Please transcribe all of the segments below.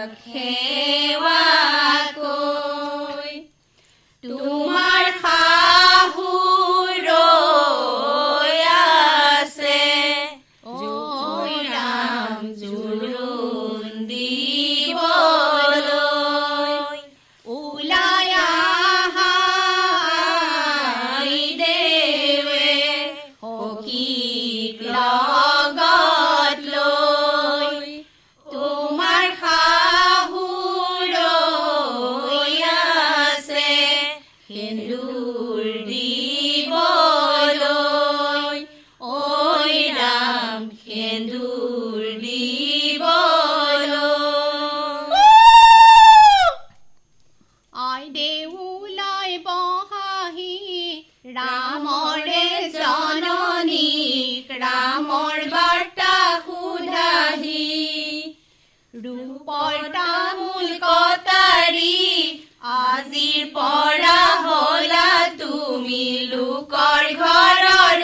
Okay. আজিৰ পৰা হলা তুমি লোকৰ ঘৰৰ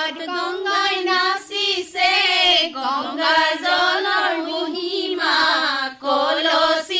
জগত গংগাই নাচিছে গংগাজনৰ মহিমা কলচী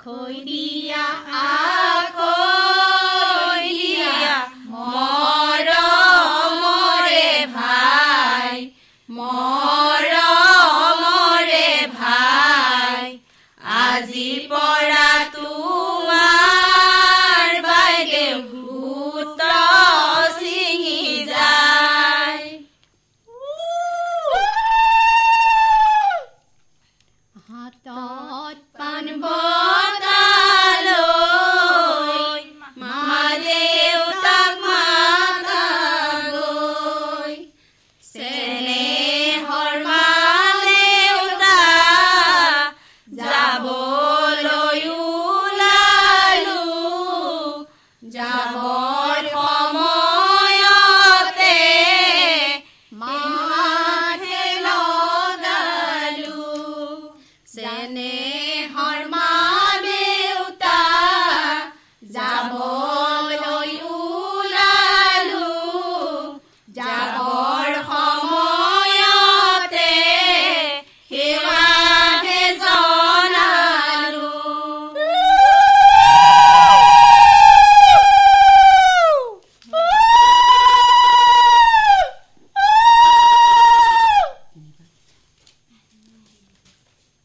खोई